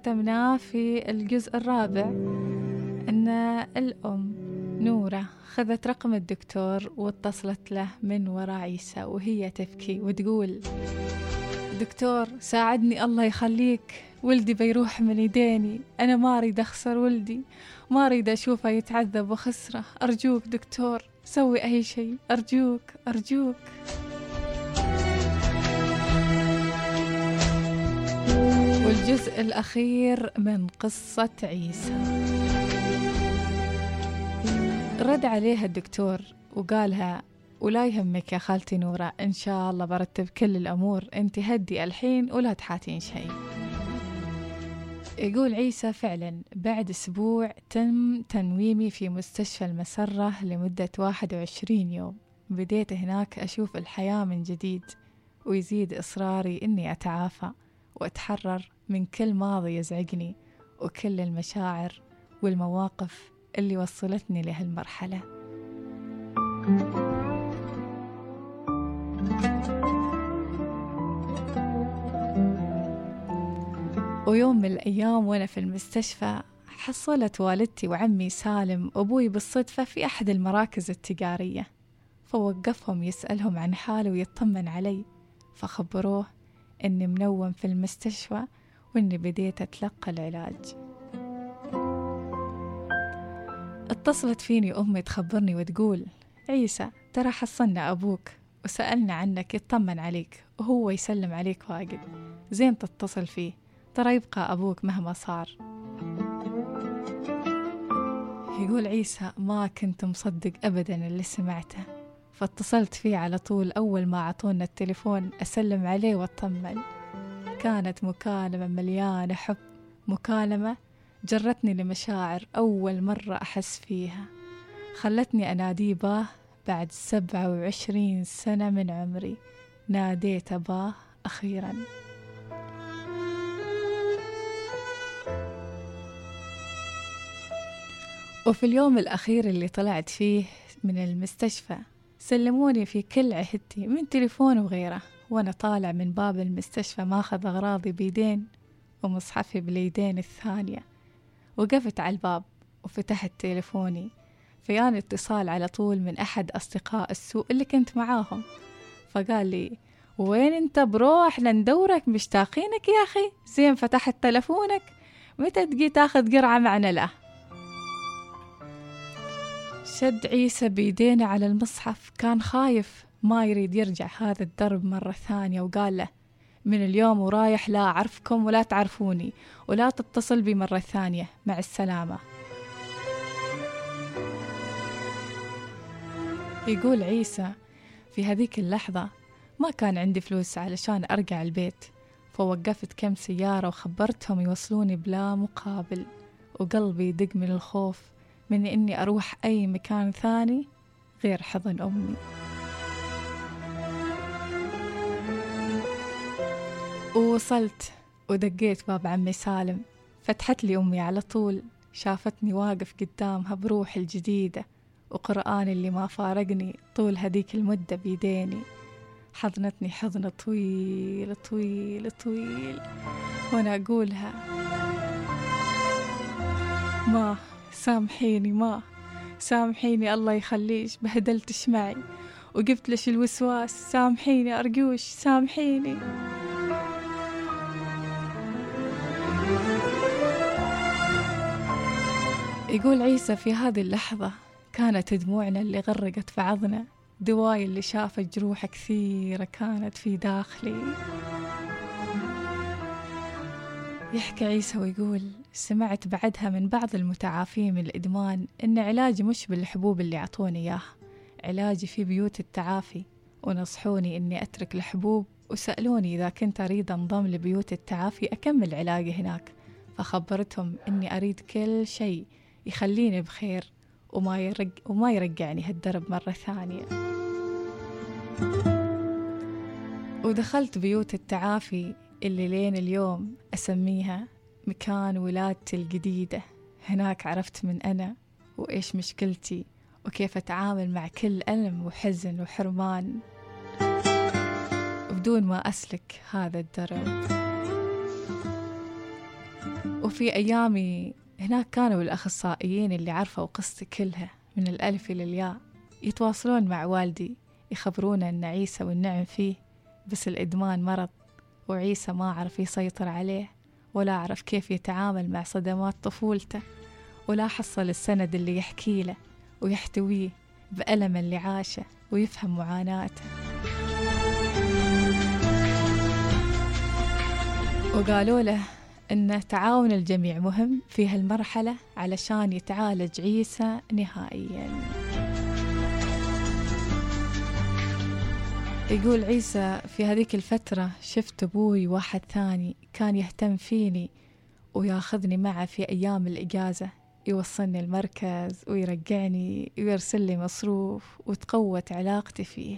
ختمناه في الجزء الرابع أن الأم نورة خذت رقم الدكتور واتصلت له من وراء عيسى وهي تبكي وتقول دكتور ساعدني الله يخليك. ولدي بيروح من يديني. أنا ما أريد أخسر ولدي. ما أريد أشوفه يتعذب وخسرة. أرجوك دكتور سوي أي شيء. أرجوك أرجوك. والجزء الأخير من قصة عيسى. رد عليها الدكتور وقالها ولا يهمك يا خالتي نورة إن شاء الله برتب كل الأمور. أنت هدي الحين ولا تحاتين شيء. يقول عيسى فعلا بعد أسبوع تم تنويمي في مستشفى المسرة لمدة 21 يوم. بديت هناك أشوف الحياة من جديد ويزيد إصراري إني أتعافى. وأتحرر من كل ماضي يزعجني وكل المشاعر والمواقف اللي وصلتني لهالمرحلة. ويوم من الأيام وأنا في المستشفى حصلت والدتي وعمي سالم وأبوي بالصدفة في أحد المراكز التجارية فوقفهم يسألهم عن حالي ويطمن علي فخبروه إني منوم في المستشفى وإني بديت أتلقى العلاج. اتصلت فيني أمي تخبرني وتقول عيسى ترى حصلنا أبوك. وسألنا عنك يطمن عليك وهو يسلم عليك واجد. زين تتصل فيه ترى يبقى أبوك مهما صار. يقول عيسى ما كنت مصدق أبدا اللي سمعته. فاتصلت فيه على طول أول ما عطونا التليفون أسلم عليه وأطمن. كانت مكالمة مليانة حب مكالمة جرتني لمشاعر أول مرة أحس فيها. خلتني أناديه باه بعد سبعة وعشرين سنة من عمري. ناديت باه أخيراً. وفي اليوم الأخير اللي طلعت فيه من المستشفى سلموني في كل عهدتي من تليفون وغيره. وأنا طالع من باب المستشفى ماخذ أغراضي بيدين ومصحفي باليدين الثانية. وقفت على الباب وفتحت تليفوني. فيان اتصال على طول من أحد أصدقاء السوء اللي كنت معاهم. فقال لي وين أنت بروح لندورك مشتاقينك يا أخي؟ زين فتحت تلفونك متى تجي تاخذ قرعة معنا له؟ شد عيسى بيدينه على المصحف كان خايف ما يريد يرجع هذا الدرب مرة ثانية وقال له من اليوم ورايح لا أعرفكم ولا تعرفوني ولا تتصل بي مرة ثانية. مع السلامة. يقول عيسى في هذيك اللحظة ما كان عندي فلوس علشان أرجع البيت فوقفت كم سيارة وخبرتهم يوصلوني بلا مقابل وقلبي يدق من الخوف. من إني أروح أي مكان ثاني غير حضن أمي. ووصلت ودقيت باب عمي سالم. فتحت لي أمي على طول. شافتني واقف قدامها بروحي الجديدة وقرآني اللي ما فارقني طول هذيك المدة بيديني. حضنتني حضن طويل طويل طويل وأنا أقولها ما سامحيني ما. سامحيني الله يخليش بهدلتش معي. وقفت لش الوسواس؟ سامحيني أرجوش سامحيني. يقول عيسى في هذه اللحظة كانت دموعنا اللي غرقت في عظنا. دواي اللي شافت جروح كثيرة كانت في داخلي. يحكي عيسى ويقول سمعت بعدها من بعض المتعافين من الإدمان إن علاجي مش بالحبوب اللي عطوني إياها. علاجي في بيوت التعافي. ونصحوني إني أترك الحبوب وسألوني إذا كنت أريد أنضم لبيوت التعافي أكمل علاجي هناك. فخبرتهم إني أريد كل شيء يخليني بخير وما, يرج وما يرجعني هالدرب مرة ثانية. ودخلت بيوت التعافي اللي لين اليوم أسميها مكان ولادتي الجديدة. هناك عرفت من أنا وإيش مشكلتي وكيف أتعامل مع كل ألم وحزن وحرمان. وبدون ما أسلك هذا الدرب وفي أيامي هناك كانوا الأخصائيين اللي عرفوا قصتي كلها من الألف إلى الياء. يتواصلون مع والدي يخبرونا أن عيسى والنعم فيه بس الإدمان مرض وعيسى ما عرف يسيطر عليه. ولا عرف كيف يتعامل مع صدمات طفولته ولا حصل السند اللي يحكي له ويحتويه بألم اللي عاشه ويفهم معاناته. وقالوا له أن تعاون الجميع مهم في هالمرحلة علشان يتعالج عيسى نهائياً. يقول عيسى في هذيك الفترة شفت أبوي واحد ثاني كان يهتم فيني وياخذني معه في أيام الإجازة يوصلني المركز ويرجعني ويرسل لي مصروف وتقوت علاقتي فيه.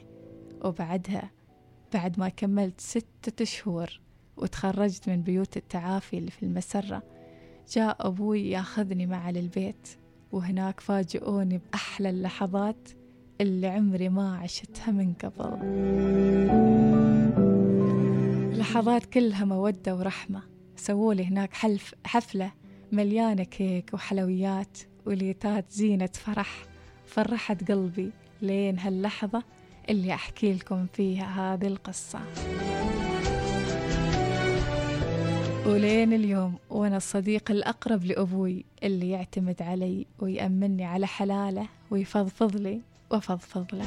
وبعدها بعد ما كملت ستة شهور وتخرجت من بيوت التعافي اللي في المسرة جاء أبوي ياخذني معه للبيت وهناك فاجئوني بأحلى اللحظات اللي عمري ما عشتها من قبل. لحظات كلها مودة ورحمة. سوولي هناك حلف حفلة مليانة كيك وحلويات وليتات زينة فرح. فرحت قلبي لين هاللحظة اللي أحكي لكم فيها هذه القصة. ولين اليوم وأنا الصديق الأقرب لأبوي اللي يعتمد علي ويأمني على حلاله ويفضفض لي. وفضفض له.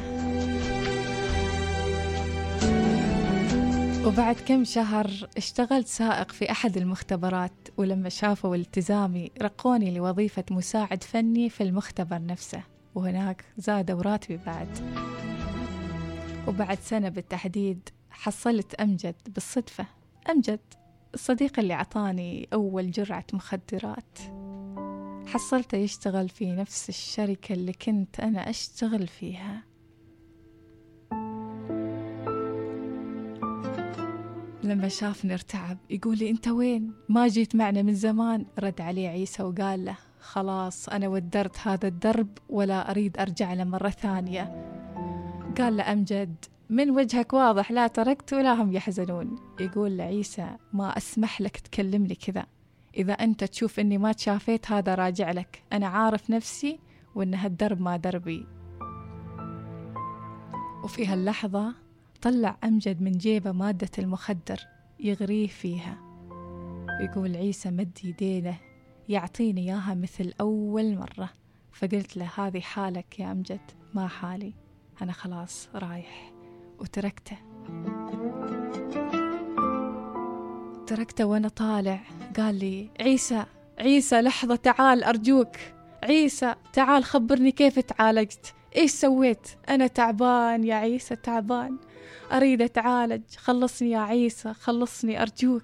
وبعد كم شهر اشتغلت سائق في أحد المختبرات ولما شافوا التزامي رقوني لوظيفة مساعد فني في المختبر نفسه وهناك زادوا راتبي بعد. وبعد سنة بالتحديد حصلت أمجد بالصدفة. أمجد الصديق اللي عطاني أول جرعة مخدرات. حصلته يشتغل في نفس الشركة اللي كنت أنا أشتغل فيها. لما شافني ارتعب يقول لي أنت وين؟ ما جيت معنا من زمان. رد عليه عيسى وقال له خلاص أنا ودرت هذا الدرب ولا أريد أرجع له مرة ثانية. قال له أمجد من وجهك واضح لا تركت ولا هم يحزنون. يقول لعيسى ما أسمح لك تكلمني كذا. إذا أنت تشوف أني ما تشافيت هذا راجع لك. أنا عارف نفسي وأن هالدرب ما دربي. وفي هاللحظة طلع أمجد من جيبه مادة المخدر يغريه فيها. يقول عيسى مد يدينه يعطيني إياها مثل أول مرة. فقلت له هذه حالك يا أمجد ما حالي. أنا خلاص رايح. وتركته. تركته وأنا طالع. قال لي عيسى عيسى لحظة تعال أرجوك. عيسى تعال خبرني كيف تعالجت. إيش سويت؟ أنا تعبان يا عيسى تعبان. أريد أتعالج. خلصني يا عيسى خلصني أرجوك.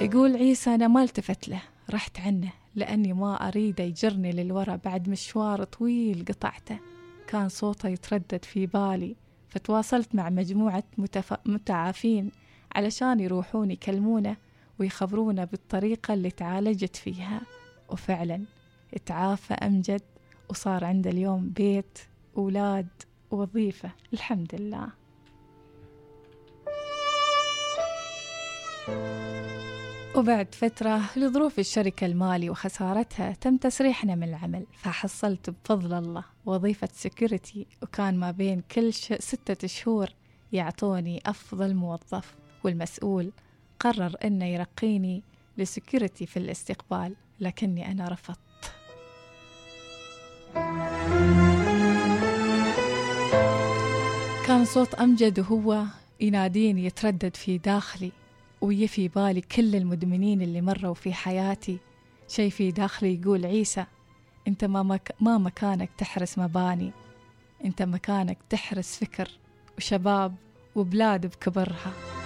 يقول عيسى أنا ما التفت له رحت عنه لأني ما أريد يجرني للورا بعد مشوار طويل قطعته. كان صوته يتردد في بالي فتواصلت مع مجموعة متف... متعافين. علشان يروحون يكلمونه ويخبرونا بالطريقة اللي تعالجت فيها. وفعلا تعافى أمجد وصار عنده اليوم بيت أولاد ووظيفة الحمد لله. وبعد فترة لظروف الشركة المالي وخسارتها تم تسريحنا من العمل فحصلت بفضل الله وظيفة سكيورتي وكان ما بين كل. ستة شهور يعطوني أفضل موظف. والمسؤول قرر أنه يرقيني ل security في الاستقبال لكني أنا رفضت. كان صوت أمجد وهو يناديني يتردد في داخلي وفي بالي كل المدمنين اللي مروا في حياتي. شي في داخلي يقول عيسى أنت ما, مك ما مكانك تحرس مباني أنت مكانك تحرس فكر وشباب وبلاد بكبرها.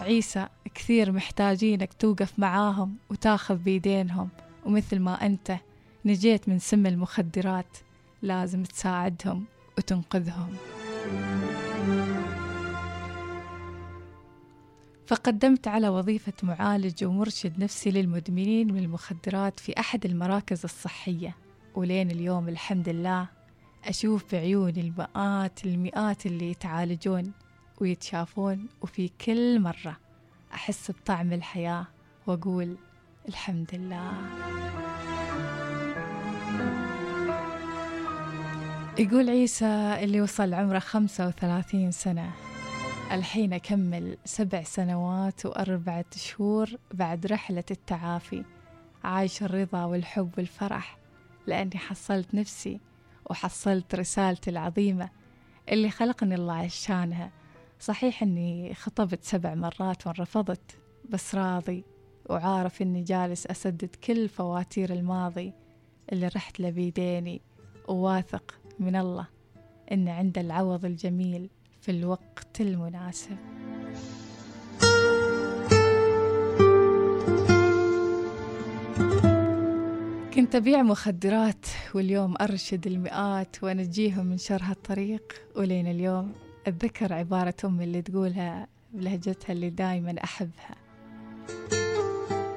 عيسى كثير محتاجينك توقف معاهم وتاخذ بيدينهم ومثل ما أنت نجيت من سم المخدرات لازم تساعدهم وتنقذهم. فقدمت على وظيفة معالج ومرشد نفسي للمدمنين من المخدرات في أحد المراكز الصحية ولين اليوم الحمد لله أشوف بعيوني المئات المئات اللي يتعالجون. ويتشافون وفي كل مرة أحس بطعم الحياة وأقول الحمد لله. يقول عيسى اللي وصل عمره خمسة وثلاثين سنة. الحين أكمل سبع سنوات وأربعة شهور بعد رحلة التعافي. عايش الرضا والحب والفرح لأني حصلت نفسي وحصلت رسالتي العظيمة اللي خلقني الله عشانها. صحيح أني خطبت سبع مرات وانرفضت بس راضي وعارف أني جالس أسدد كل فواتير الماضي اللي رحت له بيديني وواثق من الله أن عنده العوض الجميل في الوقت المناسب. كنت أبيع مخدرات واليوم أرشد المئات وأنجيهم من شر هالطريق ولين اليوم أتذكر عبارة أمي اللي تقولها بلهجتها اللي دايما أحبها.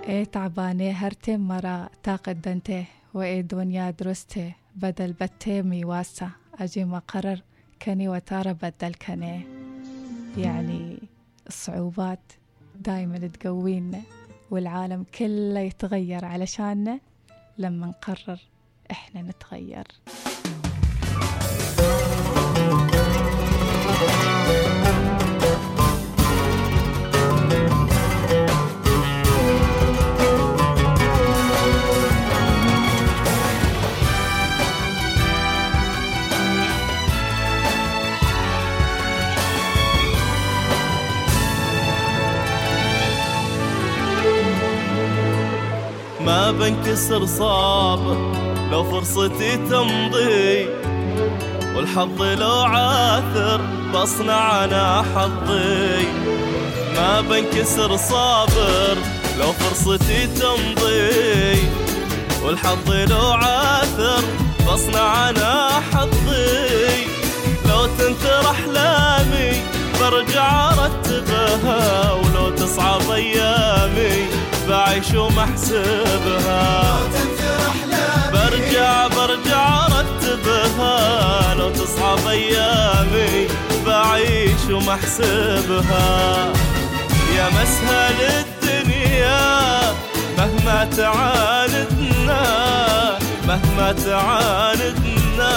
إيه تعبانة هرتي مرا تاقد دنته وإيه دنيا درسته بدل بتيمي واسا أجي ما قرر كني وتارة بدل كني. يعني الصعوبات دايما تقوينا والعالم كله يتغير علشاننا لما نقرر إحنا نتغير. ما بنكسر صابر لو فرصتي تمضي. والحظ لو عاثر بصنع أنا حظي ما بنكسر صابر لو فرصتي تمضي. والحظ لو عاثر بصنع أنا حظي لو تنثر احلامي برجع ارتبها ولو تصعب أيامي بعيش ومحسبها. برجع أيامي بعيش ومحسبها يا مسهل الدنيا مهما تعاندنا مهما تعاندنا.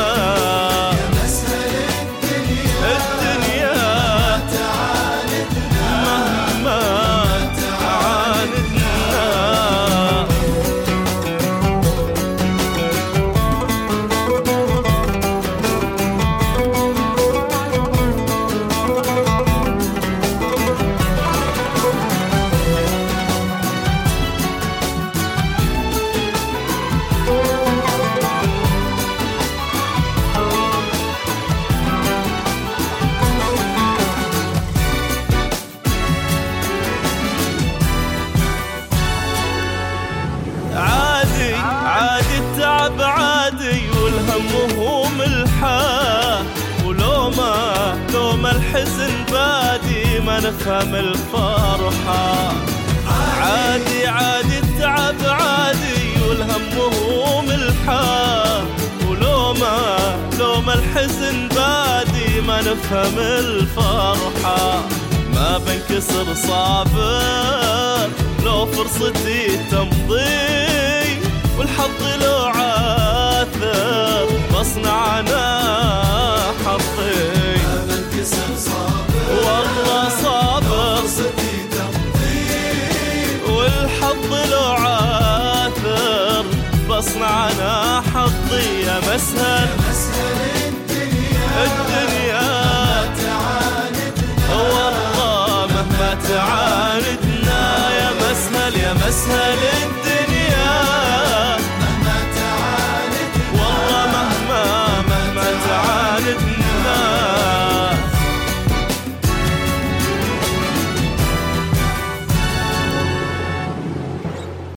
نفهم الفرحة. عادي عادي التعب عادي والهم هو ملحاه ولو ما لو ما الحزن بادي ما نفهم الفرحة. ما بنكسر صابر لو فرصتي تمضي. والحظ لو عاثر بصنع فرصتي والحظ لو عاثر بصنع أنا حظي يا مسهل يا مسهل الدنيا الدنيا تعاندنا. والله مهما تعاندنا يا مسهل يا مسهل الدنيا